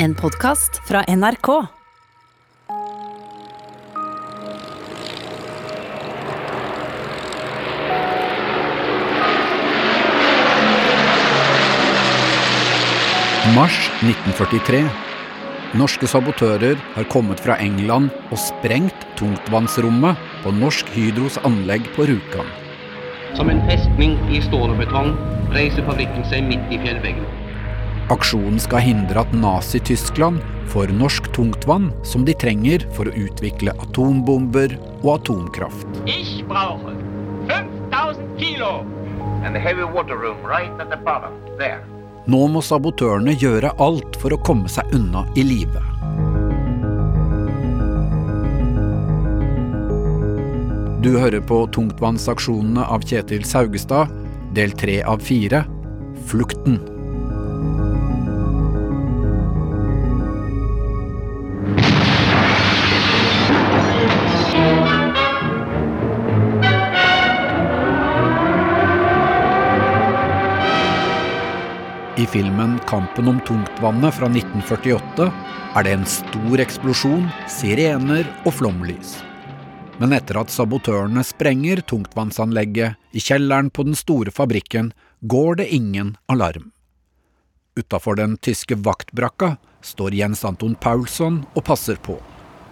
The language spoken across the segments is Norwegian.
En podkast fra NRK. Mars 1943. Norske sabotører har kommet fra England og sprengt tungtvannsrommet på Norsk Hydros anlegg på Rjukan. Som en festning i stål og betong reiser fabrikken seg midt i fjellveggen. Aksjonen skal hindre at Nazi-Tyskland får norsk tungtvann som de trenger for å utvikle atombomber og atomkraft. Ich brauche 5000 Kilo. and the heavy water room right at the bottom, there. Nå må sabotørene gjøre alt for å komme seg unna i live. Du hører på Tungtvannsaksjonene av Kjetil Saugestad, del tre av fire, Flukten. 'Kampen om tungtvannet' fra 1948 er det en stor eksplosjon, sirener og flomlys. Men etter at sabotørene sprenger tungtvannsanlegget i kjelleren på den store fabrikken, går det ingen alarm. Utafor den tyske vaktbrakka står Jens Anton Paulsson og passer på.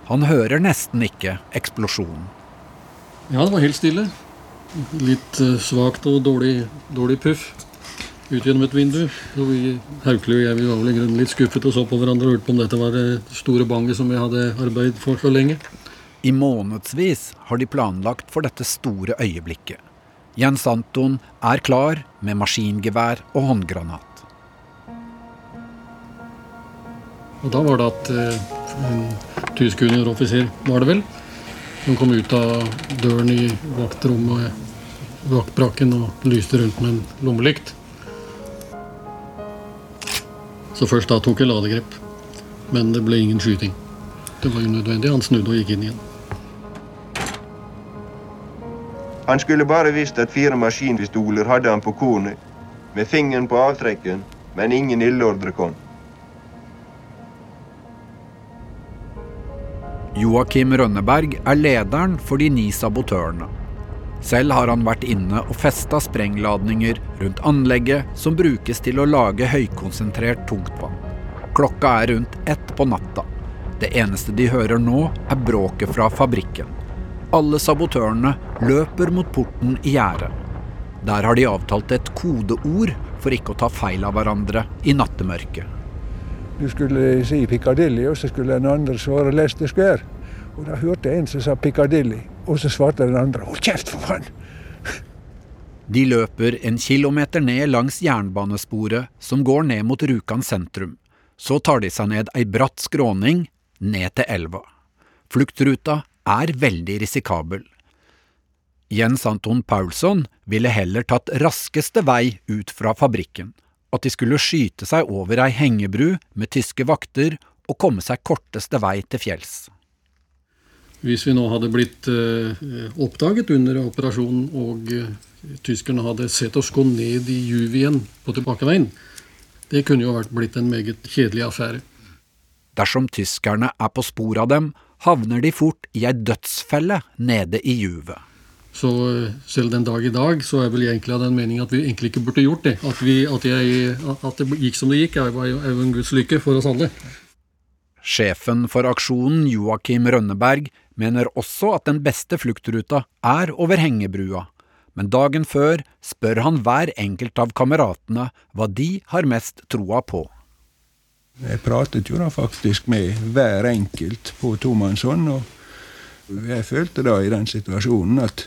Han hører nesten ikke eksplosjonen. Ja, det var helt stille. Litt eh, svakt og dårlig, dårlig puff ut gjennom et vindu. Og vi, Haukeli og jeg vi var vel i grunnen litt skuffet og så på hverandre og lurte på om dette var det store banget som vi hadde arbeidet for så lenge. I månedsvis har de planlagt for dette store øyeblikket. Jens Anton er klar med maskingevær og håndgranat. Og da var det at eh, en tysk junioroffiser, var det vel, som kom ut av døren i vaktrommet, vaktbrakken og lyste rundt med en lommelykt. Så først da tok jeg ladegrep. Men det ble ingen skyting. Det var unødvendig. Han snudde og gikk inn igjen. Han skulle bare visst at fire maskinpistoler hadde han på kornet, med fingeren på avtrekken, men ingen ildordre kom. Joakim Rønneberg er lederen for de ni sabotørene. Selv har han vært inne og festa sprengladninger rundt anlegget som brukes til å lage høykonsentrert tungtvann. Klokka er rundt ett på natta. Det eneste de hører nå, er bråket fra fabrikken. Alle sabotørene løper mot porten i gjerdet. Der har de avtalt et kodeord for ikke å ta feil av hverandre i nattemørket. Du skulle si Piccadilly, og så skulle en andre svare Leicester Square. Og da hørte jeg en som sa Piccadilly, og så svarte den andre Hold kjeft, for faen! De løper en kilometer ned langs jernbanesporet som går ned mot Rjukan sentrum. Så tar de seg ned ei bratt skråning, ned til elva. Fluktruta er veldig risikabel. Jens Anton Paulsson ville heller tatt raskeste vei ut fra fabrikken. At de skulle skyte seg over ei hengebru med tyske vakter og komme seg korteste vei til fjells. Hvis vi nå hadde blitt eh, oppdaget under operasjonen, og eh, tyskerne hadde sett oss gå ned i juvien på tilbakeveien, det kunne jo vært blitt en meget kjedelig affære. Dersom tyskerne er på spor av dem, havner de fort i ei dødsfelle nede i juvet. Så eh, selv den dag i dag så er vel jeg egentlig av den mening at vi egentlig ikke burde gjort det. At, vi, at, jeg, at det gikk som det gikk, er jo en Guds lykke for oss alle. Sjefen for aksjonen, Joakim Rønneberg, mener også at den beste fluktruta er over hengebrua, men dagen før spør han hver enkelt av kameratene hva de har mest troa på. Jeg pratet jo da faktisk med hver enkelt på tomannshånd, og jeg følte da i den situasjonen at,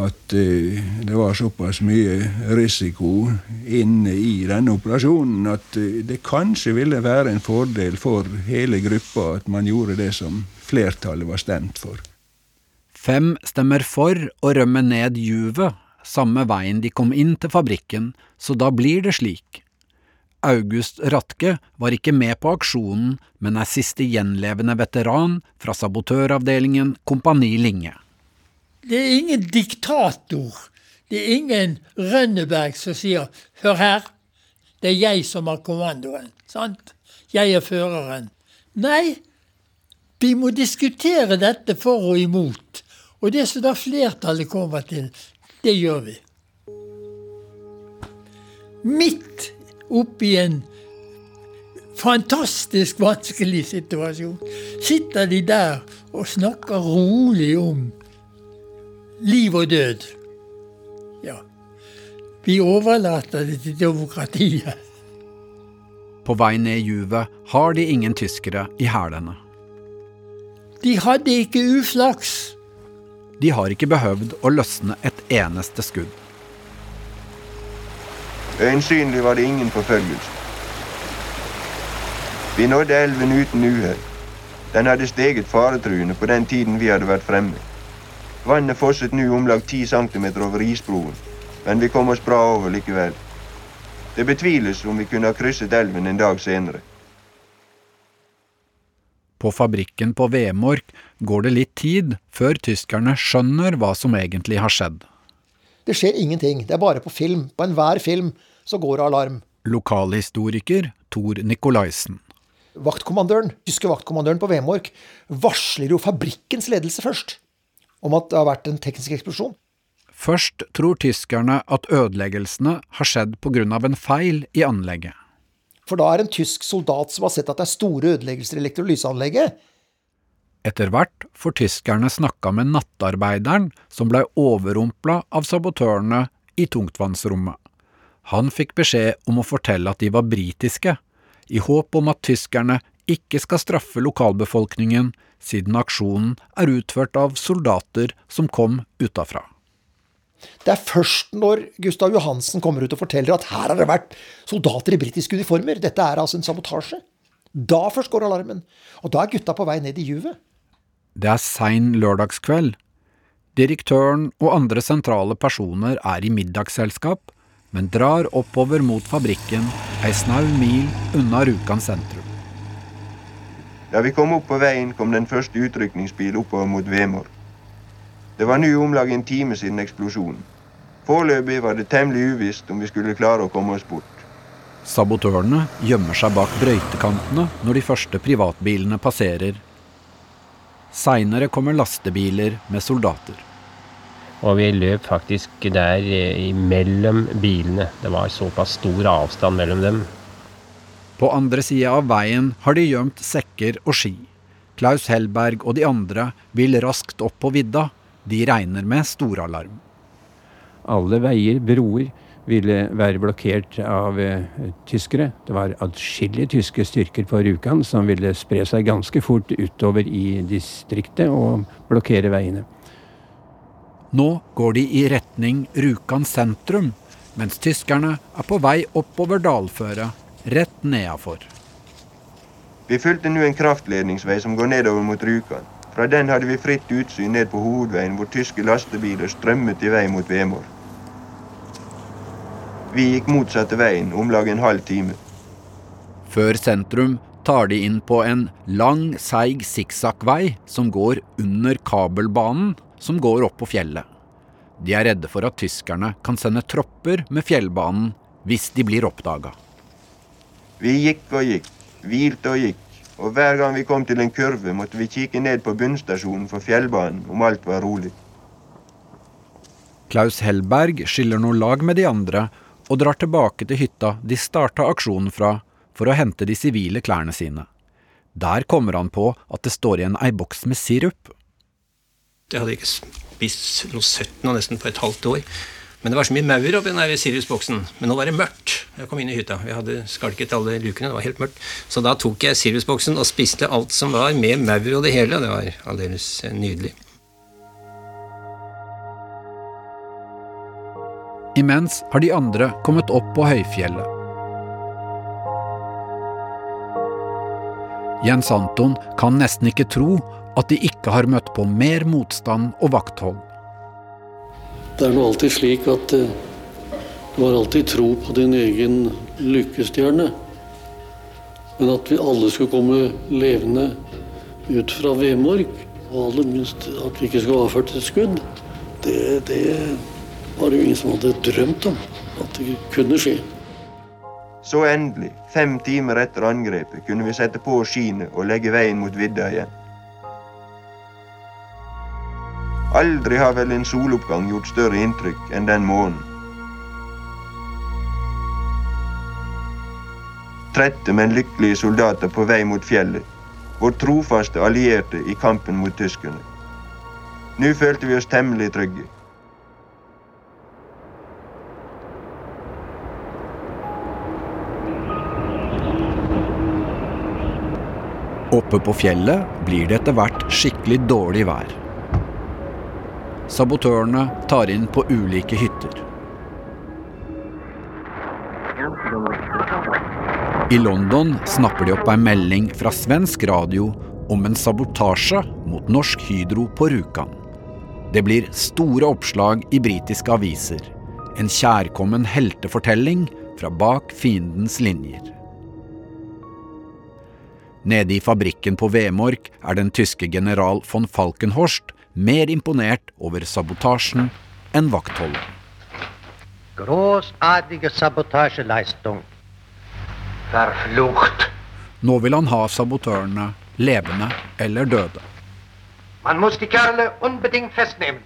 at eh, det var såpass mye risiko inne i denne operasjonen at eh, det kanskje ville være en fordel for hele gruppa at man gjorde det som flertallet var stemt for. Fem stemmer for å rømme ned juvet, samme veien de kom inn til fabrikken, så da blir det slik. August Ratke var ikke med på aksjonen, men er siste gjenlevende veteran fra sabotøravdelingen Kompani Linge. Det er ingen diktator. Det er ingen Rønneberg som sier 'hør her, det er jeg som har kommandoen'. sant? jeg er føreren. Nei, vi må diskutere dette for og imot. Og det som da flertallet kommer til, det gjør vi. Midt oppi en fantastisk vanskelig situasjon sitter de der og snakker rolig om liv og død. Ja. Vi overlater det til demokratiet. På vei ned i juvet har de ingen tyskere i hælene. De hadde ikke uflaks. De har ikke behøvd å løsne et eneste skudd. Øyensynlig var det ingen forfølgelse. Vi nådde elven uten uhell. Den hadde steget faretruende på den tiden vi hadde vært fremme. Vannet fosset nå om lag 10 cm over isbroen, men vi kom oss bra over likevel. Det betviles om vi kunne ha krysset elven en dag senere. På fabrikken på Vemork går det litt tid før tyskerne skjønner hva som egentlig har skjedd. Det skjer ingenting. Det er bare på film. På enhver film så går det alarm. Lokalhistoriker Tor Nikolaisen. Vaktkommandøren, tyske vaktkommandøren på Vemork varsler jo fabrikkens ledelse først om at det har vært en teknisk eksplosjon. Først tror tyskerne at ødeleggelsene har skjedd pga. en feil i anlegget. For da er en tysk soldat som har sett at det er store ødeleggelser i elektrolyseanlegget. Etter hvert får tyskerne snakka med nattarbeideren som blei overrumpla av sabotørene i tungtvannsrommet. Han fikk beskjed om å fortelle at de var britiske, i håp om at tyskerne ikke skal straffe lokalbefolkningen siden aksjonen er utført av soldater som kom utafra. Det er først når Gustav Johansen kommer ut og forteller at her har det vært soldater i britiske uniformer, dette er altså en sabotasje. Da først går alarmen. Og da er gutta på vei ned i juvet. Det er sein lørdagskveld. Direktøren og andre sentrale personer er i middagsselskap, men drar oppover mot fabrikken ei snau mil unna Rjukan sentrum. Da vi kom opp på veien, kom den første utrykningsbil oppover mot Vemor. Det var nå om lag en time siden eksplosjonen. Foreløpig var det temmelig uvisst om vi skulle klare å komme oss bort. Sabotørene gjemmer seg bak brøytekantene når de første privatbilene passerer. Seinere kommer lastebiler med soldater. Og vi løp faktisk der mellom bilene. Det var såpass stor avstand mellom dem. På andre sida av veien har de gjemt sekker og ski. Klaus Hellberg og de andre vil raskt opp på vidda. De regner med storalarm. Alle veier, broer, ville være blokkert av eh, tyskere. Det var atskillige tyske styrker på Rjukan som ville spre seg ganske fort utover i distriktet og blokkere veiene. Nå går de i retning Rjukan sentrum, mens tyskerne er på vei oppover dalføret, rett nedafor. Vi fulgte nå en kraftledningsvei som går nedover mot Rjukan. Fra den hadde vi fritt utsyn ned på hovedveien hvor tyske lastebiler strømmet i vei mot Vemor. Vi gikk motsatte veien om lag en halv time. Før sentrum tar de inn på en lang, seig sikksakkvei som går under kabelbanen som går opp på fjellet. De er redde for at tyskerne kan sende tropper med fjellbanen hvis de blir oppdaga. Vi gikk og gikk, hvilte og gikk, og hver gang vi kom til en kurve, måtte vi kikke ned på bunnstasjonen for fjellbanen om alt var rolig. Klaus Hellberg skiller noe lag med de andre og drar tilbake til hytta de starta aksjonen fra for å hente de sivile klærne sine. Der kommer han på at det står igjen ei boks med sirup. Jeg hadde ikke spist noe søtt nå nesten på et halvt år. Men det var så mye maur oppi den Sirius-boksen. Men nå var det mørkt. Jeg kom inn i hytta. Vi hadde skalket alle lukene. Det var helt mørkt. Så da tok jeg sirusboksen og spiste alt som var, med maur og det hele. Det var aldeles nydelig. Imens har de andre kommet opp på høyfjellet. Jens Anton kan nesten ikke tro at de ikke har møtt på mer motstand og vakthold. Det er nå alltid slik at eh, du har alltid tro på din egen lykkestjerne. Men at vi alle skulle komme levende ut fra Vemork, og aller minst at vi ikke skulle avført et skudd, det, det var det jo ingen som hadde drømt om at det kunne skje. Så endelig, fem timer etter angrepet, kunne vi sette på skiene og legge veien mot vidda igjen. Aldri har vel en soloppgang gjort større inntrykk enn den måneden. Trette, men lykkelige soldater på vei mot fjellet. Vår trofaste allierte i kampen mot tyskerne. Nå følte vi oss temmelig trygge. Oppe på fjellet blir det etter hvert skikkelig dårlig vær. Sabotørene tar inn på ulike hytter. I London snapper de opp ei melding fra svensk radio om en sabotasje mot Norsk Hydro på Rjukan. Det blir store oppslag i britiske aviser. En kjærkommen heltefortelling fra bak fiendens linjer. Nede i fabrikken på Vemork er den tyske general von Falkenhorst mer imponert over sabotasjen enn vaktholdet. Großartige sabotasjeleistung. Verflucht. Nå vil han ha sabotørene levende eller døde. Man muss die Kerle unbedingt festnehmen.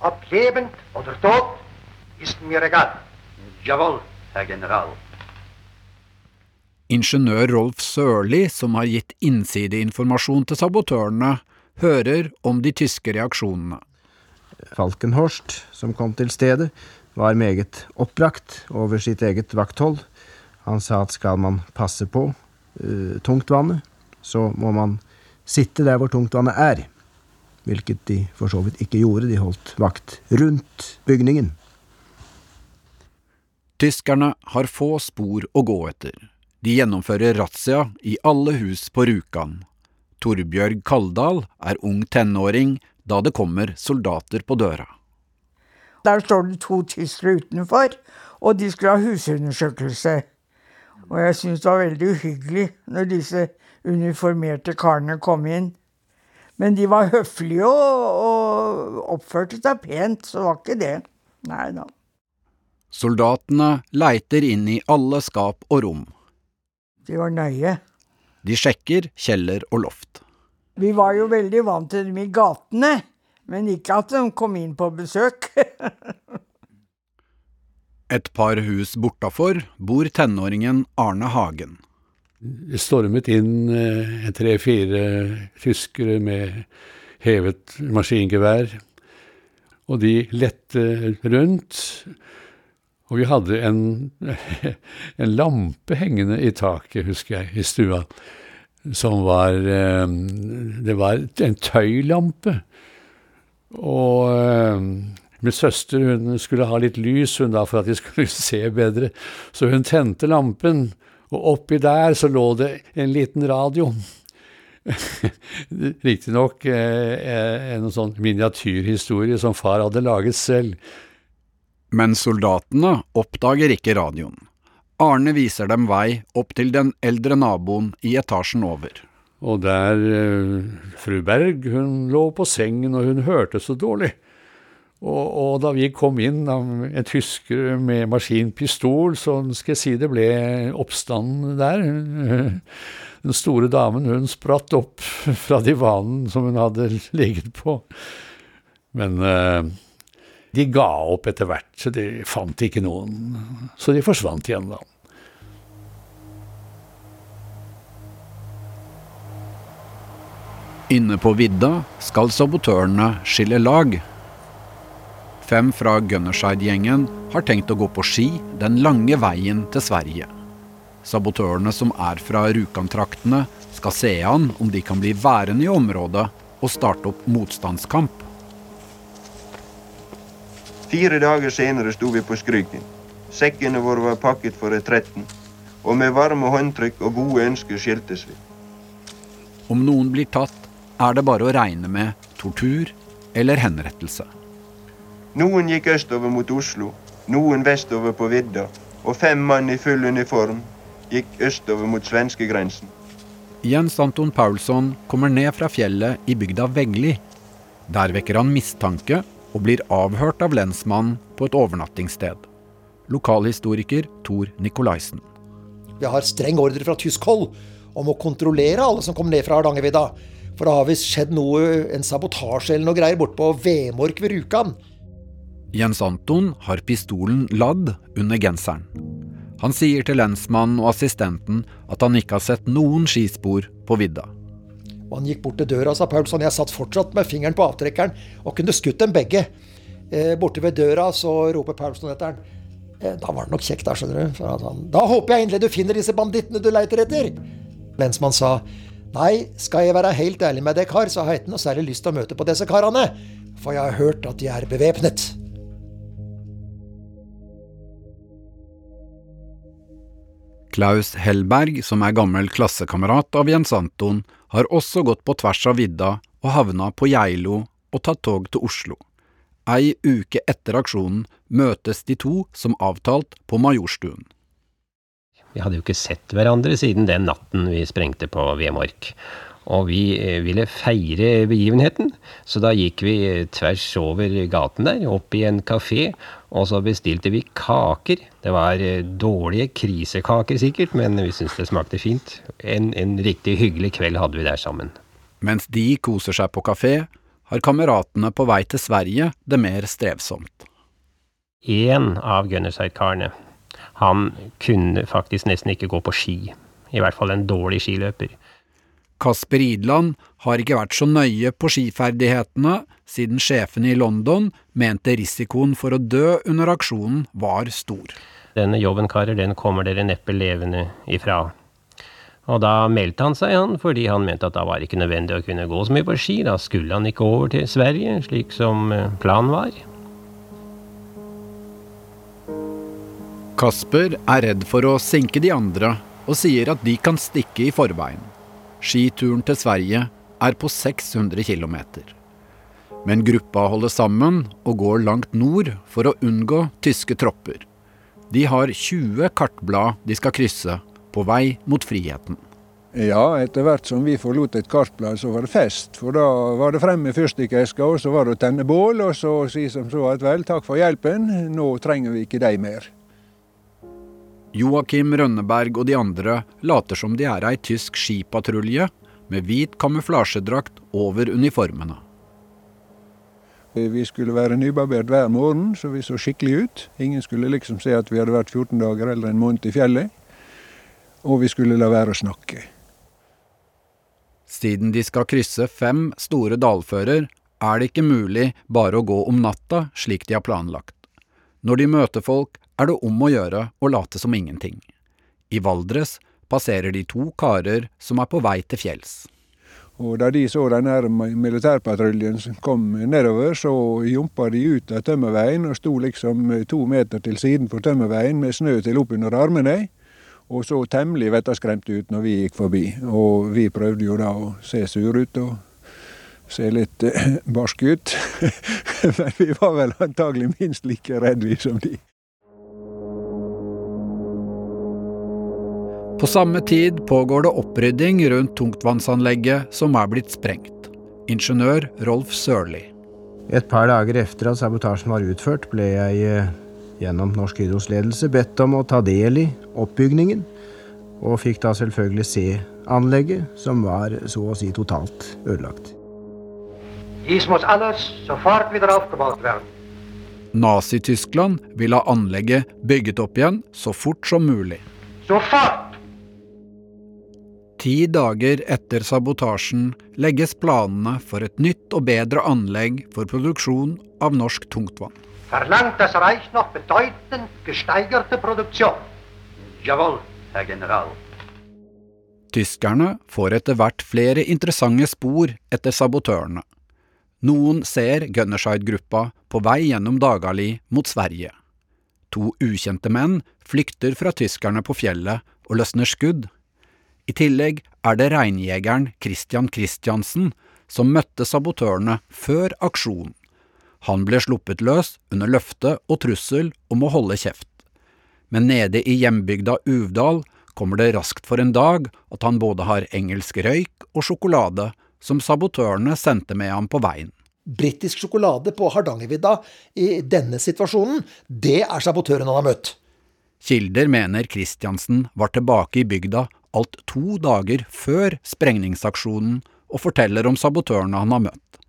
Ob lebend oder tot, ist mir egal. Jawohl, Herr General. Ingeniør Rolf Sørli, som har gitt innsideinformasjon til sabotørene, hører om de tyske reaksjonene. Falkenhorst, som kom til stedet, var meget oppbrakt over sitt eget vakthold. Han sa at skal man passe på uh, tungtvannet, så må man sitte der hvor tungtvannet er. Hvilket de for så vidt ikke gjorde, de holdt vakt rundt bygningen. Tyskerne har få spor å gå etter. De gjennomfører razzia i alle hus på Rjukan. Torbjørg Kaldal er ung tenåring da det kommer soldater på døra. Der står det to tyskere utenfor, og de skulle ha husundersøkelse. Og jeg syntes det var veldig uhyggelig når disse uniformerte karene kom inn. Men de var høflige og, og oppførte seg pent, så det var ikke det. Nei da. Soldatene leiter inn i alle skap og rom. De var nøye. De sjekker kjeller og loft. Vi var jo veldig vant til dem i gatene, men ikke at de kom inn på besøk. Et par hus bortafor bor tenåringen Arne Hagen. Det stormet inn eh, tre-fire tyskere med hevet maskingevær. Og de lette rundt. Og vi hadde en, en lampe hengende i taket, husker jeg, i stua. Som var eh, Det var en tøylampe. Og eh, min søster hun skulle ha litt lys hun da for at de skulle se bedre, så hun tente lampen, og oppi der så lå det en liten radio. Riktignok eh, en sånn miniatyrhistorie som far hadde laget selv. Men soldatene oppdager ikke radioen. Arne viser dem vei opp til den eldre naboen i etasjen over. Og der fru Berg, hun lå på sengen, og hun hørte så dårlig. Og, og, da vi kom inn, en tysker med maskinpistol, så skal jeg si det ble oppstand der. Den store damen, hun spratt opp fra divanen som hun hadde ligget på. Men uh, de ga opp etter hvert, så de fant ikke noen. Så de forsvant igjen, da. Inne på vidda skal sabotørene skille lag. Fem fra Gunnerside-gjengen har tenkt å gå på ski den lange veien til Sverige. Sabotørene som er fra Rjukan-traktene, skal se an om de kan bli værende i området og starte opp motstandskamp. Fire dager senere sto vi på Skryken. Sekkene våre var pakket for retretten, og med varme håndtrykk og gode ønsker skiltes vi. Om noen blir tatt, er det bare å regne med tortur eller henrettelse. Noen gikk østover mot Oslo, noen vestover på vidda, og fem mann i full uniform gikk østover mot svenskegrensen. Jens Anton Paulsson kommer ned fra fjellet i bygda Vegli. Der vekker han mistanke og blir avhørt av lensmannen på et overnattingssted. Lokalhistoriker Tor Nikolaisen. Vi har streng ordre fra tysk hold om å kontrollere alle som kommer ned fra Hardangervidda. For det har visst skjedd noe, en sabotasje eller noe greier bortpå Vemork ved Rjukan. Jens Anton har pistolen ladd under genseren. Han sier til lensmannen og assistenten at han ikke har sett noen skispor på vidda. Og han gikk bort til døra, sa Paulsson. Jeg satt fortsatt med fingeren på avtrekkeren og kunne skutt dem begge. Eh, borte ved døra så roper Paulsson etter han. Eh, da var det nok kjekt, da, skjønner du. Han, da håper jeg endelig du finner disse bandittene du leiter etter. Lensmann sa nei, skal jeg være helt ærlig med deg, kar, så har jeg ikke noe særlig lyst til å møte på disse karene. For jeg har hørt at de er bevæpnet. Klaus Hellberg, som er gammel klassekamerat av Jens Anton, har også gått på tvers av vidda og havna på Geilo og tatt tog til Oslo. Ei uke etter aksjonen møtes de to som avtalt på Majorstuen. Vi hadde jo ikke sett hverandre siden den natten vi sprengte på Vemork. Og vi eh, ville feire begivenheten, så da gikk vi tvers over gaten der, opp i en kafé, og så bestilte vi kaker. Det var eh, dårlige krisekaker sikkert, men vi syntes det smakte fint. En, en riktig hyggelig kveld hadde vi der sammen. Mens de koser seg på kafé, har kameratene på vei til Sverige det mer strevsomt. En av Gunnerside-karene, han kunne faktisk nesten ikke gå på ski. I hvert fall en dårlig skiløper. Kasper Idland har ikke vært så nøye på skiferdighetene siden sjefen i London mente risikoen for å dø under aksjonen var stor. Denne jobben, karer, den kommer dere neppe levende ifra. Og da meldte han seg, han, fordi han mente at da var ikke nødvendig å kunne gå så mye på ski. Da skulle han ikke over til Sverige, slik som eh, planen var. Kasper er redd for å sinke de andre, og sier at de kan stikke i forveien. Skituren til Sverige er på 600 km. Men gruppa holder sammen og går langt nord for å unngå tyske tropper. De har 20 kartblad de skal krysse på vei mot friheten. Ja, etter hvert som vi forlot et kartblad, så var det fest. For da var det frem med fyrstikkeska, og så var det å tenne bål, og så si som så at vel, takk for hjelpen, nå trenger vi ikke deg mer. Joakim Rønneberg og de andre later som de er ei tysk skipatrulje med hvit kamuflasjedrakt over uniformene. Vi skulle være nybarbert hver morgen, så vi så skikkelig ut. Ingen skulle liksom se at vi hadde vært 14 dager eller en måned i fjellet. Og vi skulle la være å snakke. Siden de skal krysse fem store dalfører, er det ikke mulig bare å gå om natta slik de har planlagt. Når de møter folk, er det om å gjøre å late som ingenting. I Valdres passerer de to karer som er på vei til fjells. Og da de så den her militærpatruljen som kom nedover, så jumpa de ut av tømmerveien og sto liksom to meter til siden for tømmerveien med snø til oppunder armene. Og så temmelig vettaskremte ut når vi gikk forbi. Og vi prøvde jo da å se sure ut og se litt eh, barske ut. Men vi var vel antagelig minst like redde som de. På samme tid pågår det opprydding rundt tungtvannsanlegget som er blitt sprengt. Ingeniør Rolf Sørli. Et par dager etter at sabotasjen var utført, ble jeg eh, gjennom Norsk Hydros ledelse bedt om å ta del i oppbygningen, og fikk da selvfølgelig se anlegget, som var så å si totalt ødelagt. Dies muss alles sofort wieder aufgebaut werden. Nazi-Tyskland vil ha anlegget bygget opp igjen så fort som mulig. Sofort! Ti dager etter sabotasjen legges planene for et nytt og bedre anlegg for produksjon av norsk tungtvann. Verlangt das Reich noch bedeutend gesteigerte Produktion? Jawohl, Herr General. Tyskerne får etter hvert flere interessante spor etter sabotørene. Noen ser Gunnerside-gruppa på vei gjennom Dagali mot Sverige. To ukjente menn flykter fra tyskerne på fjellet og løsner skudd. I tillegg er det reinjegeren Christian Christiansen som møtte sabotørene før aksjonen. Han ble sluppet løs under løfte og trussel om å holde kjeft. Men nede i hjembygda Uvdal kommer det raskt for en dag at han både har engelsk røyk og sjokolade som sabotørene sendte med ham på veien. Britisk sjokolade på Hardangervidda i denne situasjonen, det er sabotøren han har møtt. Kilder mener Christiansen var tilbake i bygda alt to dager før sprengningsaksjonen og forteller om sabotørene han har møtt.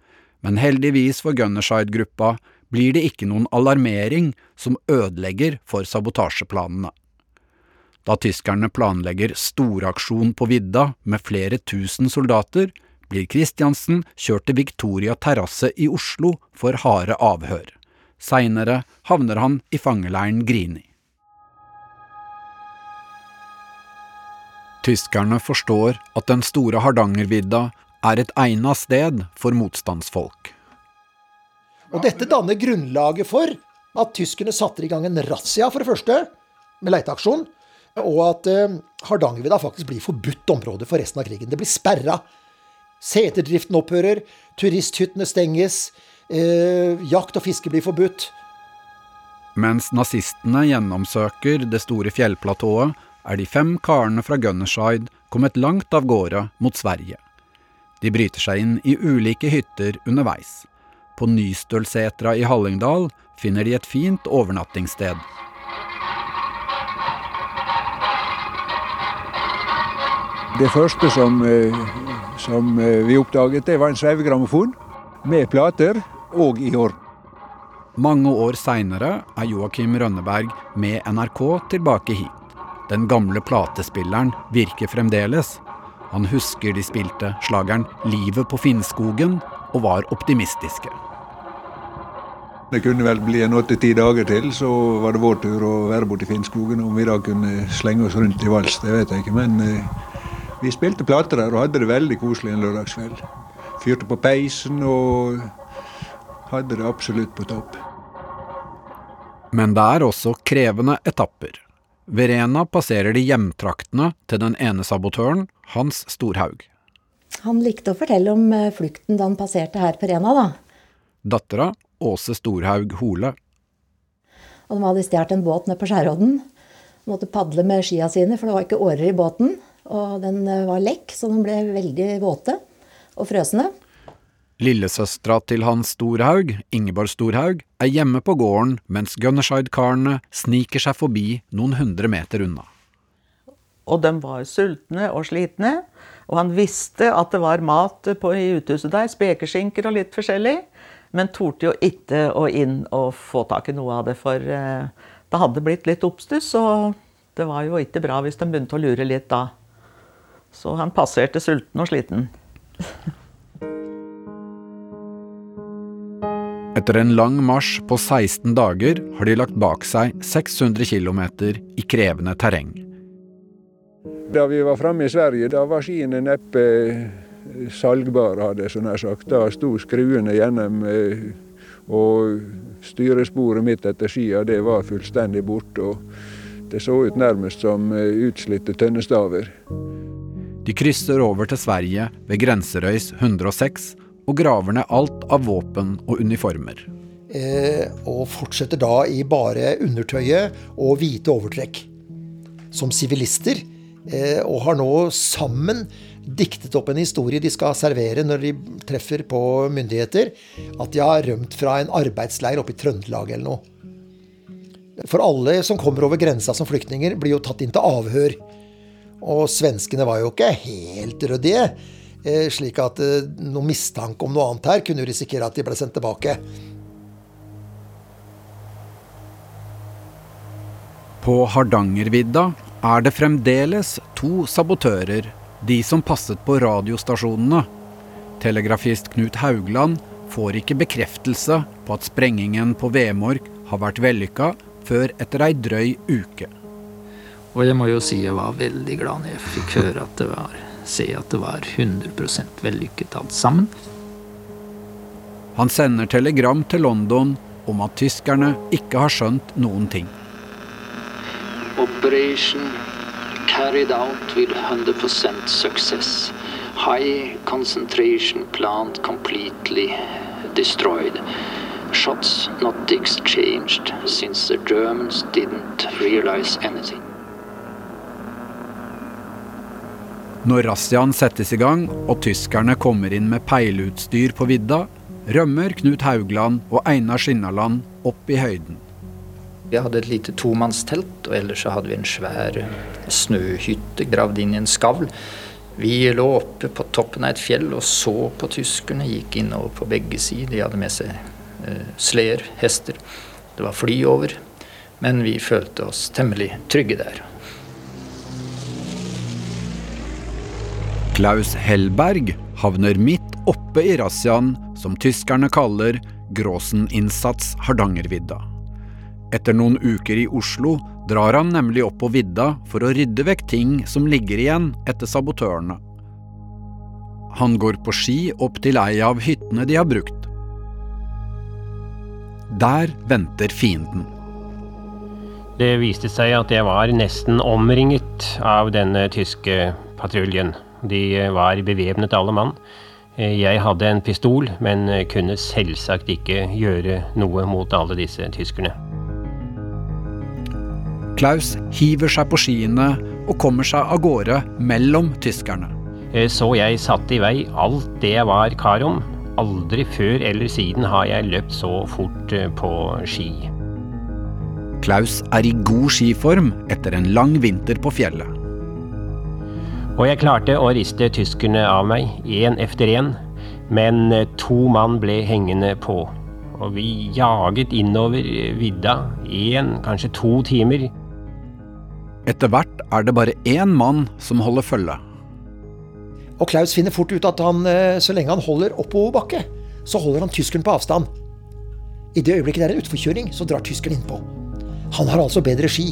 Men heldigvis for Gunnerside-gruppa blir det ikke noen alarmering som ødelegger for sabotasjeplanene. Da tyskerne planlegger storaksjon på vidda med flere tusen soldater, blir Christiansen kjørt til Victoria terrasse i Oslo for harde avhør. Seinere havner han i fangeleiren Grini. Tyskerne forstår at den store Hardangervidda er et egna sted for motstandsfolk. Og dette danner grunnlaget for at tyskerne satte i gang en razzia, for det første, med leiteaksjon. Og at eh, Hardangervidda faktisk blir forbudt område for resten av krigen. Det blir sperra. Seterdriften opphører, turisthyttene stenges, eh, jakt og fiske blir forbudt. Mens nazistene gjennomsøker det store fjellplatået, er de fem karene fra Gunnerside kommet langt av gårde mot Sverige. De bryter seg inn i ulike hytter underveis. På Nystølsetra i Hallingdal finner de et fint overnattingssted. Det første som, eh, som eh, vi oppdaget, det var en sveivegrammofon med plater og i år. Mange år seinere er Joakim Rønneberg med NRK tilbake hit. Den gamle platespilleren virker fremdeles. Han husker de spilte slageren 'Livet på Finnskogen' og var optimistiske. Det kunne vel bli en åtte-ti dager til, så var det vår tur å være borte i Finnskogen. Om vi da kunne slenge oss rundt i vals, det vet jeg ikke. Men eh, vi spilte plater der og hadde det veldig koselig en lørdagskveld. Fyrte på peisen og hadde det absolutt på topp. Men det er også krevende etapper. Ved Rena passerer de hjemtraktene til den ene sabotøren, Hans Storhaug. Han likte å fortelle om eh, flukten da han passerte her på Rena, da. Dattera, Åse Storhaug Hole. Og de hadde stjålet en båt nede på Skjærodden. Måtte padle med skia sine, for det var ikke årer i båten. Og den eh, var lekk, så den ble veldig våte og frøsne. Lillesøstera til Hans Storhaug, Ingeborg Storhaug, er hjemme på gården mens Gunnerside-karene sniker seg forbi noen hundre meter unna. Og de var sultne og slitne. Og han visste at det var mat på i uthuset der, spekeskinker og litt forskjellig. Men torde jo ikke å inn og få tak i noe av det, for eh, det hadde blitt litt oppstuss. Og det var jo ikke bra hvis de begynte å lure litt da. Så han passerte sulten og sliten. Etter en lang marsj på 16 dager har de lagt bak seg 600 km i krevende terreng. Da vi var framme i Sverige, da var skiene neppe salgbare, hadde jeg så nær sagt. Da sto skruene gjennom, eh, og styresporet mitt etter skia det var fullstendig borte. og Det så ut nærmest som eh, utslitte tønnestaver. De krysser over til Sverige ved Grenserøys 106 og graver ned alt av våpen og uniformer. Eh, og fortsetter da i bare undertøyet og hvite overtrekk. Som sivilister. Eh, og har nå sammen diktet opp en historie de skal servere når de treffer på myndigheter. At de har rømt fra en arbeidsleir oppe i Trøndelag eller noe. For alle som kommer over grensa som flyktninger, blir jo tatt inn til avhør. Og svenskene var jo ikke helt ryddige. Eh, slik at eh, noen mistanke om noe annet her kunne risikere at de ble sendt tilbake. På Hardangervidda er det fremdeles to sabotører, de som passet på radiostasjonene. Telegrafist Knut Haugland får ikke bekreftelse på at sprengingen på Vemork har vært vellykka før etter ei drøy uke. Og jeg må jo si jeg var veldig glad når jeg fikk høre at det var, se at det var 100 vellykket alt sammen. Han sender telegram til London om at tyskerne ikke har skjønt noen ting. Operation carried out with 100% success. High concentration plant completely destroyed. Shots not exchanged since the Germans didn't realize anything. Når razziaen settes i gang og tyskerne kommer inn med peileutstyr på vidda, rømmer Knut Haugland og Einar Skinnaland opp i høyden. Vi hadde et lite tomannstelt, og ellers så hadde vi en svær snøhytte gravd inn i en skavl. Vi lå oppe på toppen av et fjell og så på tyskerne. Gikk innover på begge sider. De hadde med seg eh, sleder, hester. Det var fly over. Men vi følte oss temmelig trygge der. Klaus Hellberg havner midt oppe i razziaen som tyskerne kaller Gråsen-innsats Hardangervidda. Etter noen uker i Oslo drar han nemlig opp på vidda for å rydde vekk ting som ligger igjen etter sabotørene. Han går på ski opp til ei av hyttene de har brukt. Der venter fienden. Det viste seg at jeg var nesten omringet av denne tyske patruljen. De var bevæpnet alle mann. Jeg hadde en pistol, men kunne selvsagt ikke gjøre noe mot alle disse tyskerne. Klaus hiver seg på skiene og kommer seg av gårde mellom tyskerne. Så jeg satte i vei alt det jeg var kar om. Aldri før eller siden har jeg løpt så fort på ski. Klaus er i god skiform etter en lang vinter på fjellet. Og jeg klarte å riste tyskerne av meg, én efter én. Men to mann ble hengende på. Og vi jaget innover vidda én, kanskje to timer. Etter hvert er det bare én mann som holder følge. Og Klaus finner fort ut at han, så lenge han holder oppoverbakke, så holder han tyskeren på avstand. I det øyeblikket det er en utforkjøring, så drar tyskeren innpå. Han har altså bedre ski.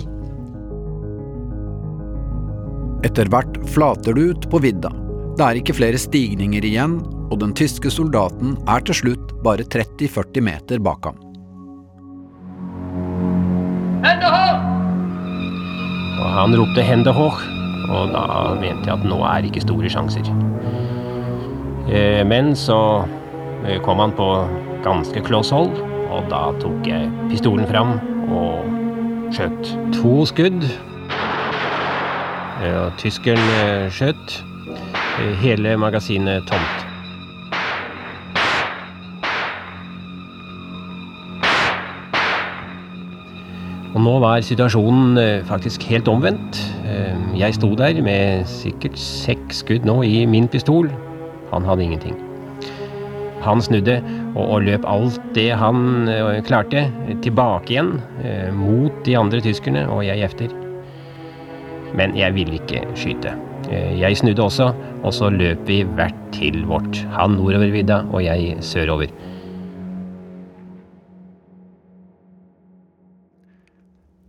Etter hvert flater det ut på vidda. Det er ikke flere stigninger igjen, og den tyske soldaten er til slutt bare 30-40 meter bak ham. Og han ropte 'Hende hoch', og da mente jeg at nå er ikke store sjanser. Men så kom han på ganske kloss hold, og da tok jeg pistolen fram og skjøt to skudd. Og tyskeren skjøt. Hele magasinet tomt. Og nå var situasjonen faktisk helt omvendt. Jeg sto der med sikkert seks skudd nå i min pistol. Han hadde ingenting. Han snudde og, og løp alt det han klarte, tilbake igjen mot de andre tyskerne, og jeg efter. Men jeg ville ikke skyte. Jeg snudde også, og så løp vi hvert til vårt. Han nordover vidda, og jeg sørover.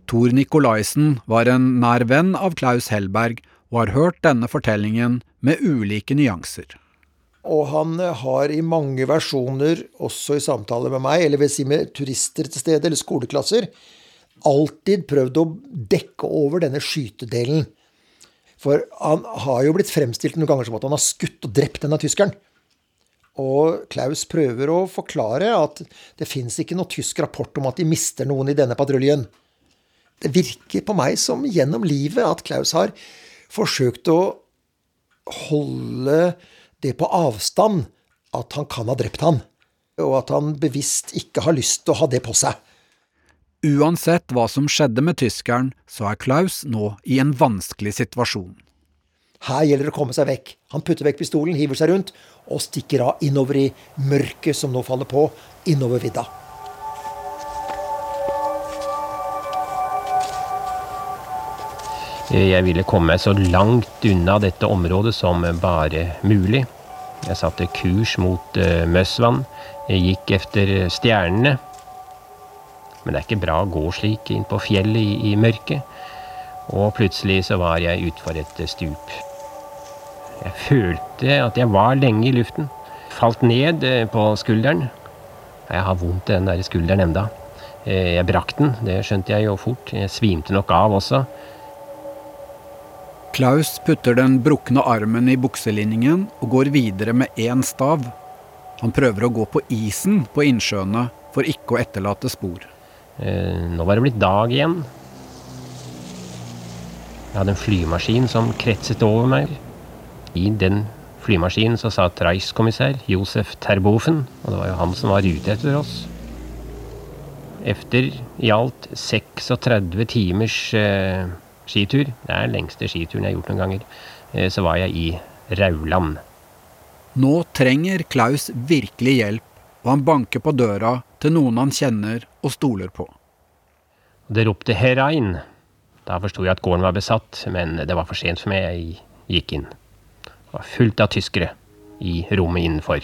Tor Nikolaisen var en nær venn av Klaus Hellberg og har hørt denne fortellingen med ulike nyanser. Og han har i mange versjoner, også i samtaler med meg, eller vil si med turister til stede, eller skoleklasser, alltid prøvd å dekke over denne skytedelen. For han har jo blitt fremstilt noen ganger som at han har skutt og drept denne tyskeren. Og Klaus prøver å forklare at det fins ikke noe tysk rapport om at de mister noen i denne patruljen. Det virker på meg som gjennom livet at Klaus har forsøkt å holde det på avstand at han kan ha drept han, og at han bevisst ikke har lyst til å ha det på seg. Uansett hva som skjedde med tyskeren, så er Klaus nå i en vanskelig situasjon. Her gjelder det å komme seg vekk. Han putter vekk pistolen, hiver seg rundt og stikker av innover i mørket som nå faller på, innover vidda. Jeg ville komme meg så langt unna dette området som bare mulig. Jeg satte kurs mot uh, Møssvann. Jeg gikk efter stjernene. Men det er ikke bra å gå slik inn på fjellet i, i mørket. Og plutselig så var jeg utfor et stup. Jeg følte at jeg var lenge i luften. Falt ned uh, på skulderen. Jeg har vondt i den der skulderen enda. Uh, jeg brakk den, det skjønte jeg jo fort. Jeg svimte nok av også. Klaus putter den brukne armen i bukselinningen og går videre med én stav. Han prøver å gå på isen på innsjøene for ikke å etterlate spor. Eh, nå var det blitt dag igjen. Jeg hadde en flymaskin som kretset over meg. I den flymaskinen så satt Reichskommissær Josef Terboven, og det var jo han som var ute etter oss. efter i alt 36 timers eh, skitur, det er den lengste skituren jeg har gjort noen ganger, eh, så var jeg i Rauland. Nå trenger Klaus virkelig hjelp, og han banker på døra til noen han kjenner og stoler på. Det ropte 'herein'. Da forsto jeg at gården var besatt, men det var for sent for meg. Jeg gikk inn. Det var fullt av tyskere i rommet innenfor.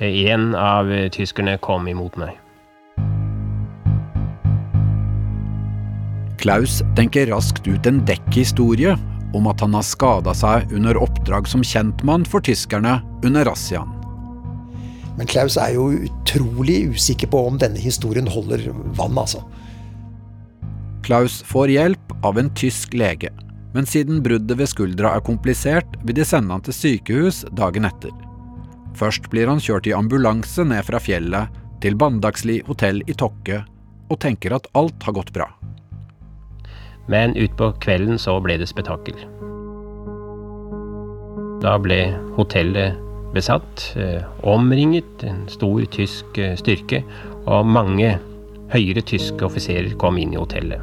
En av tyskerne kom imot meg. Klaus tenker raskt ut en dekkhistorie om at han har skada seg under oppdrag som kjentmann for tyskerne under razziaen. Men Klaus er jo utrolig usikker på om denne historien holder vann, altså. Klaus får hjelp av en tysk lege, men siden bruddet ved skuldra er komplisert, vil de sende han til sykehus dagen etter. Først blir han kjørt i ambulanse ned fra fjellet til Bandagsli hotell i Tokke, og tenker at alt har gått bra. Men utpå kvelden så ble det spetakkel. Da ble hotellet besatt, eh, omringet, en stor tysk eh, styrke, og mange høyere tyske offiserer kom inn i hotellet.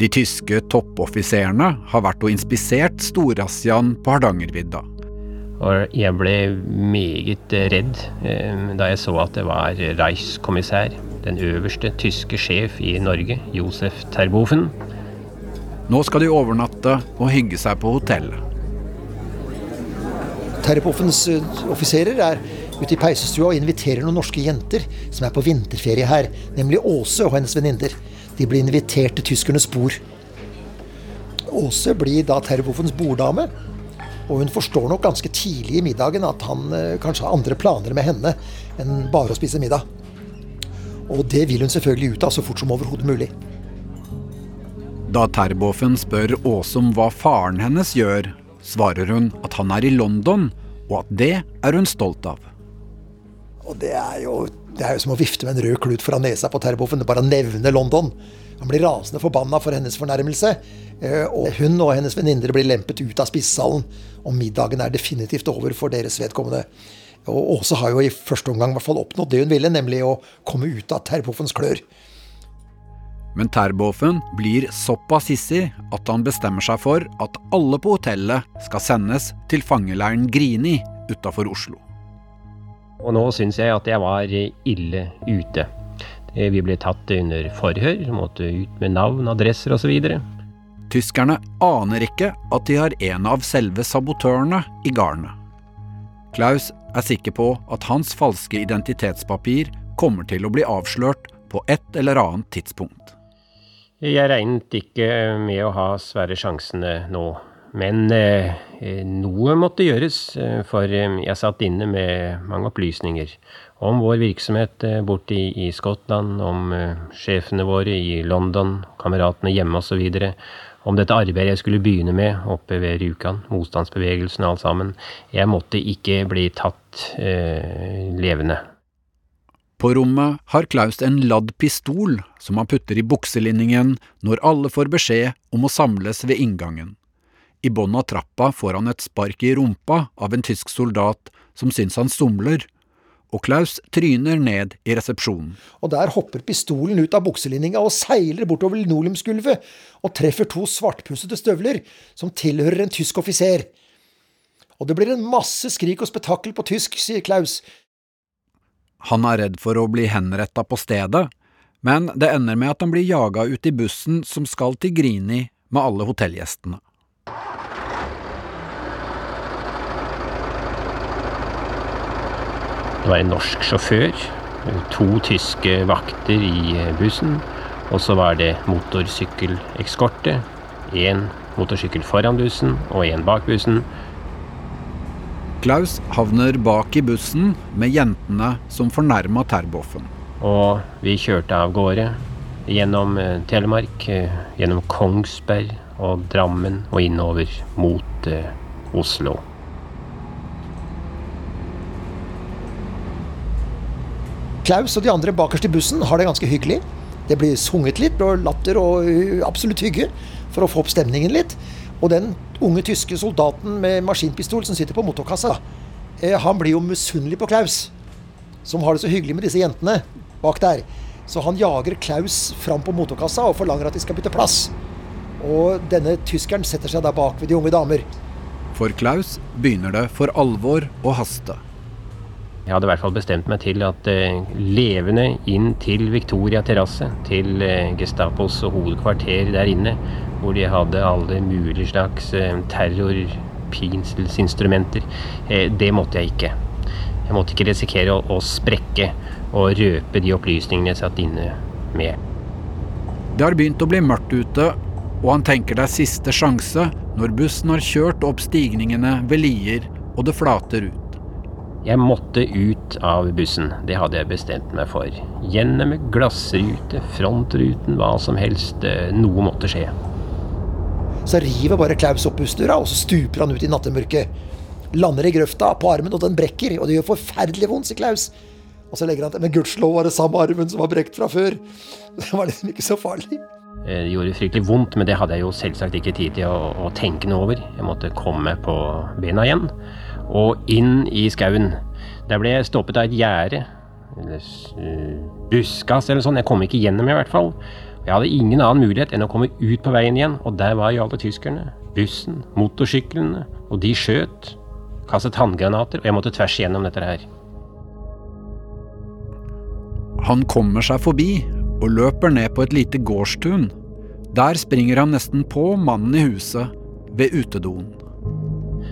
De tyske toppoffiserene har vært og inspisert storrazziaen på Hardangervidda. Og jeg ble meget redd eh, da jeg så at det var Reichskommissær, den øverste tyske sjef i Norge, Josef Terboven. Nå skal de overnatte og hygge seg på hotellet. Terboffens offiserer er ute i peisestua og inviterer noen norske jenter som er på vinterferie her, nemlig Åse og hennes venninner. De blir invitert til tyskernes bord. Åse blir da Terpoffens borddame, og hun forstår nok ganske tidlig i middagen at han eh, kanskje har andre planer med henne enn bare å spise middag. Og det vil hun selvfølgelig ut av så fort som overhodet mulig. Da Terboven spør Åse om hva faren hennes gjør, svarer hun at han er i London, og at det er hun stolt av. Og det er jo, det er jo som å vifte med en rød klut foran nesa på Terboven. Bare å nevne London. Han blir rasende forbanna for hennes fornærmelse. Eh, og hun og hennes venninner blir lempet ut av spisesalen. Og middagen er definitivt over for deres vedkommende. Og Åse har jo i første omgang i hvert fall oppnådd det hun ville, nemlig å komme ut av Terboffens klør. Men Terboven blir såpass hissig at han bestemmer seg for at alle på hotellet skal sendes til fangeleiren Grini utafor Oslo. Og nå syns jeg at jeg var ille ute. Vi ble tatt under forhør, måtte ut med navn, adresser osv. Tyskerne aner ikke at de har en av selve sabotørene i garnet. Klaus er sikker på at hans falske identitetspapir kommer til å bli avslørt på et eller annet tidspunkt. Jeg regnet ikke med å ha svære sjansene nå men eh, noe måtte gjøres, eh, for eh, jeg satt inne med mange opplysninger om vår virksomhet eh, borte i, i, Skottland, om eh, sjefene våre i London, kameratene hjemme osv. Om dette arbeidet jeg skulle begynne med oppe ved Rjukan, motstandsbevegelsen og alt sammen. Jeg måtte ikke bli tatt eh, levende. På rommet har Klaus en ladd pistol som han putter i bukselinningen når alle får beskjed om å samles ved inngangen. I bånn av trappa får han et spark i rumpa av en tysk soldat som syns han somler, og Klaus tryner ned i resepsjonen. Og der hopper pistolen ut av bukselinninga og seiler bortover linoleumsgulvet og treffer to svartpussede støvler som tilhører en tysk offiser. Og det blir en masse skrik og spetakkel på tysk, sier Klaus. Han er redd for å bli henretta på stedet, men det ender med at han blir jaga ut i bussen som skal til Grini med alle hotellgjestene. Det var en norsk sjåfør, to tyske vakter i bussen, og så var det motorsykkeleskorte. Én motorsykkel foran bussen og én bak bussen. Klaus havner bak i bussen med jentene som fornærma Terboven. Og vi kjørte av gårde gjennom eh, Telemark, eh, gjennom Kongsberg og Drammen og innover mot eh, Oslo. Klaus og de andre bakerst i bussen har det ganske hyggelig. Det blir sunget litt og latter og absolutt hygge for å få opp stemningen litt. Og den unge tyske soldaten med maskinpistol som sitter på motorkassa, eh, han blir jo misunnelig på Klaus, som har det så hyggelig med disse jentene bak der. Så han jager Klaus fram på motorkassa og forlanger at de skal bytte plass. Og denne tyskeren setter seg der bak ved de unge damer. For Klaus begynner det for alvor å haste. Jeg hadde i hvert fall bestemt meg til at eh, levende inn til Victoria terrasse, til eh, Gestapos hovedkvarter der inne, hvor de hadde alle mulige slags eh, terrorpinselsinstrumenter, det måtte jeg ikke. Jeg måtte ikke risikere å, å sprekke og røpe de opplysningene jeg satt inne med. Det har begynt å bli mørkt ute, og han tenker det er siste sjanse når bussen har kjørt opp stigningene ved Lier og det flater ut. Jeg måtte ut av bussen, det hadde jeg bestemt meg for. Gjennom glassrute, frontruten, hva som helst. eh, Noe måtte skje. Så river bare Klaus opp bussdøra, og så stuper han ut i nattemørket. Lander i grøfta på armen, og den brekker. Og det gjør forferdelig vondt, sier Klaus. Og så legger han til Men gudskjelov var det samme armen som var brekt fra før. Det var liksom ikke så farlig. Eh, Det gjorde fryktelig vondt, men det hadde jeg jo selvsagt ikke tid til å, å tenke noe over. Jeg måtte komme på bena igjen, og inn i skauen. Der ble jeg stoppet av et gjerde, eller uh, eh, buskas eller sånn. Jeg kom ikke gjennom i hvert fall. Jeg hadde ingen annen mulighet enn å komme ut på veien igjen, og der var jo alle tyskerne. Bussen, motorsyklene, og de skjøt. Kastet håndgranater, og jeg måtte tvers igjennom dette her. Han kommer seg forbi og løper ned på et lite gårdstun. Der springer han nesten på mannen i huset ved utedoen.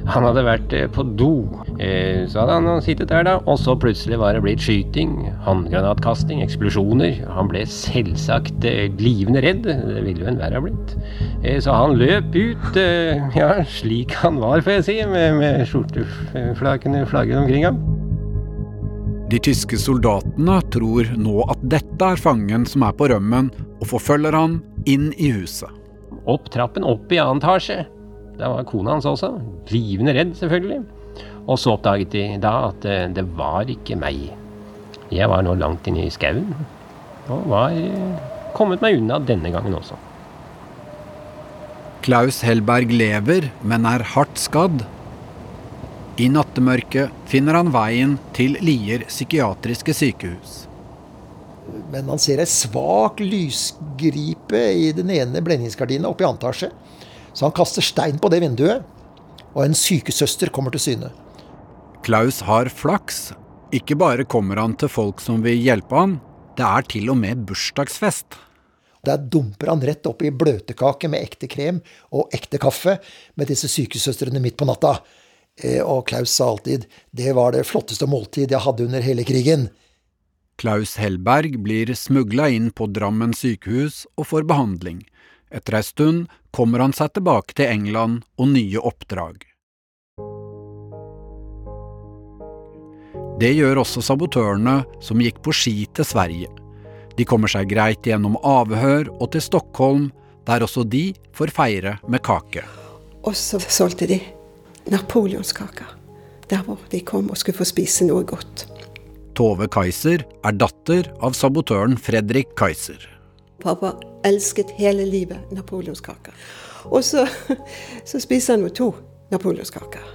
Han hadde vært eh, på do. Eh, Så hadde han sittet der, da, og så plutselig var det blitt skyting, håndgranatkasting, eksplosjoner. Han ble selvsagt glivende livende redd. Det ville jo enhver ha blitt. Eh, Så han løp ut, eh, ja, slik han var, får jeg si, med, med skjorteflakene flagget omkring ham. De tyske soldatene tror nå at dette er fangen som er på rømmen, og forfølger han inn i huset. Opp trappen, opp i annen etasje. Der var kona hans også. Livende redd, selvfølgelig. Og så oppdaget de da at eh, det var ikke meg. Jeg var nå langt inne i skauen, og var eh, kommet meg unna denne gangen også. Klaus Hellberg lever, men er hardt skadd. I nattemørket finner han veien til Lier psykiatriske sykehus. Men han ser ei svak lysgripe i den ene blendingsgardina oppe i antasje. etasje. Så han kaster stein på det vinduet, og en sykesøster kommer til syne. Klaus har flaks. Ikke bare kommer han til folk som vil hjelpe han, det er til og med bursdagsfest. Der dumper han rett opp i bløtkake med ekte krem og ekte kaffe med disse sykesøstrene midt på natta. Eh, Og Klaus sa alltid 'det var det flotteste måltid jeg hadde under hele krigen'. Klaus Hellberg blir smugla inn på Drammen sykehus og får behandling. Etter ei stund kommer han seg tilbake til England og nye oppdrag. Det gjør også sabotørene som gikk på ski til Sverige. De kommer seg greit gjennom avhør og til Stockholm, der også de får feire med kake. Og så solgte de napoleonskaker der hvor de kom og skulle få spise noe godt. Tove Kaiser er datter av sabotøren Fredrik Kaiser. Pappa elsket hele livet napoleonskaker. Og så, så spiste han jo to napoleonskaker.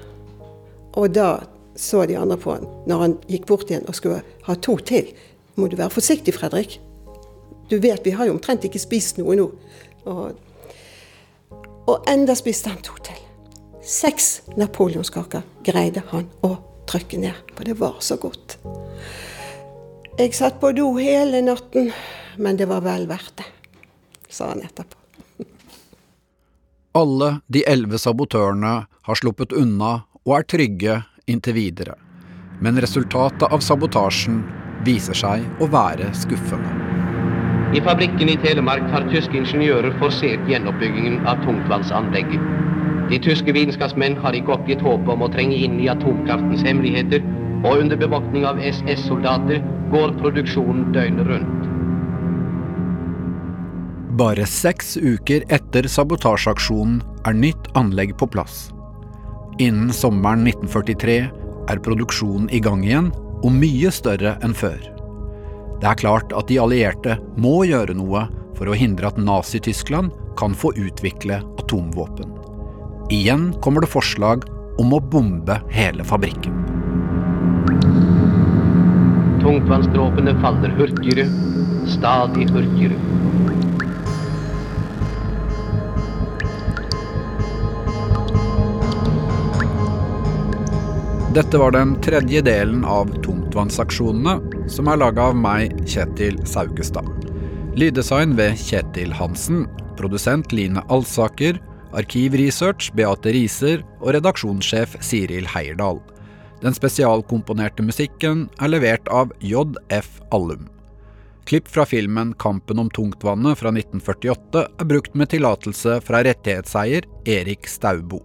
Og da så de andre på han når han gikk bort igjen og skulle ha to til. Må du være forsiktig, Fredrik. Du vet vi har jo omtrent ikke spist noe nå. Og, og enda spiste han to til. Seks napoleonskaker greide han å trykke ned, for det var så godt. Jeg satt på do hele natten, men det var vel verdt det, sa han etterpå. Alle de elleve sabotørene har sluppet unna og er trygge inntil videre. Men resultatet av sabotasjen viser seg å være skuffende. I fabrikken i Telemark har tyske ingeniører forsert gjenoppbyggingen av tungtvannsanlegget. De tyske vitenskapsmenn har ikke oppgitt håpet om å trenge inn i atomkraftens hemmeligheter, og under bevåkning av SS-soldater går produksjonen døgnet rundt. Bare seks uker etter sabotasjeaksjonen er nytt anlegg på plass. Innen sommeren 1943 er produksjonen i gang igjen, og mye større enn før. Det er klart at de allierte må gjøre noe for å hindre at Nazi-Tyskland kan få utvikle atomvåpen. Igjen kommer det forslag om å bombe hele fabrikken. Tungtvannsdråpene faller hurtigere, stadig hurtigere. Dette var den tredje delen av Tungtvannsaksjonene, som er laga av meg, Kjetil Saugestad. Lyddesign ved Kjetil Hansen, produsent Line Alsaker, arkivresearch Beate Riser og redaksjonssjef Siril Heierdal. Den spesialkomponerte musikken er levert av JF Allum. Klipp fra filmen 'Kampen om tungtvannet' fra 1948 er brukt med tillatelse fra rettighetseier Erik Staubo.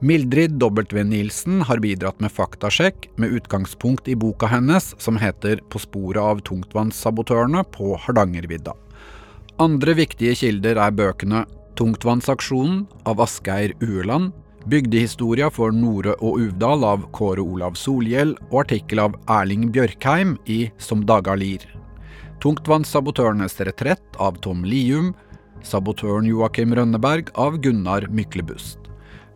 Mildrid W. Nilsen har bidratt med faktasjekk med utgangspunkt i boka hennes som heter 'På sporet av tungtvannssabotørene på Hardangervidda'. Andre viktige kilder er bøkene 'Tungtvannsaksjonen' av Asgeir Ueland, 'Bygdehistoria for Nore og Uvdal' av Kåre Olav Solhjell og artikkel av Erling Bjørkheim i Som daga lir. 'Tungtvannssabotørenes retrett' av Tom Lium, 'Sabotøren Joakim Rønneberg' av Gunnar Myklebust.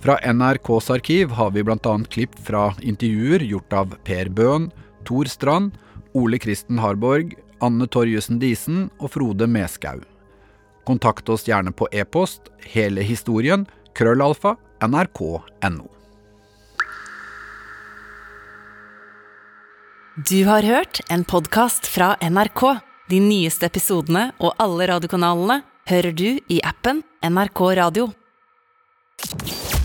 Fra NRKs arkiv har vi bl.a. klipp fra intervjuer gjort av Per Bøhn, Tor Strand, Ole Kristen Harborg, Anne Torjussen Disen og Frode Meskau. Kontakt oss gjerne på e-post hele historien krøllalfa nrk.no. Du har hørt en podkast fra NRK. De nyeste episodene og alle radiokanalene hører du i appen NRK Radio.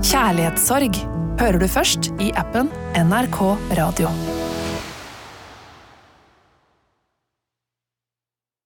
Kjærlighetssorg hører du først i appen NRK Radio.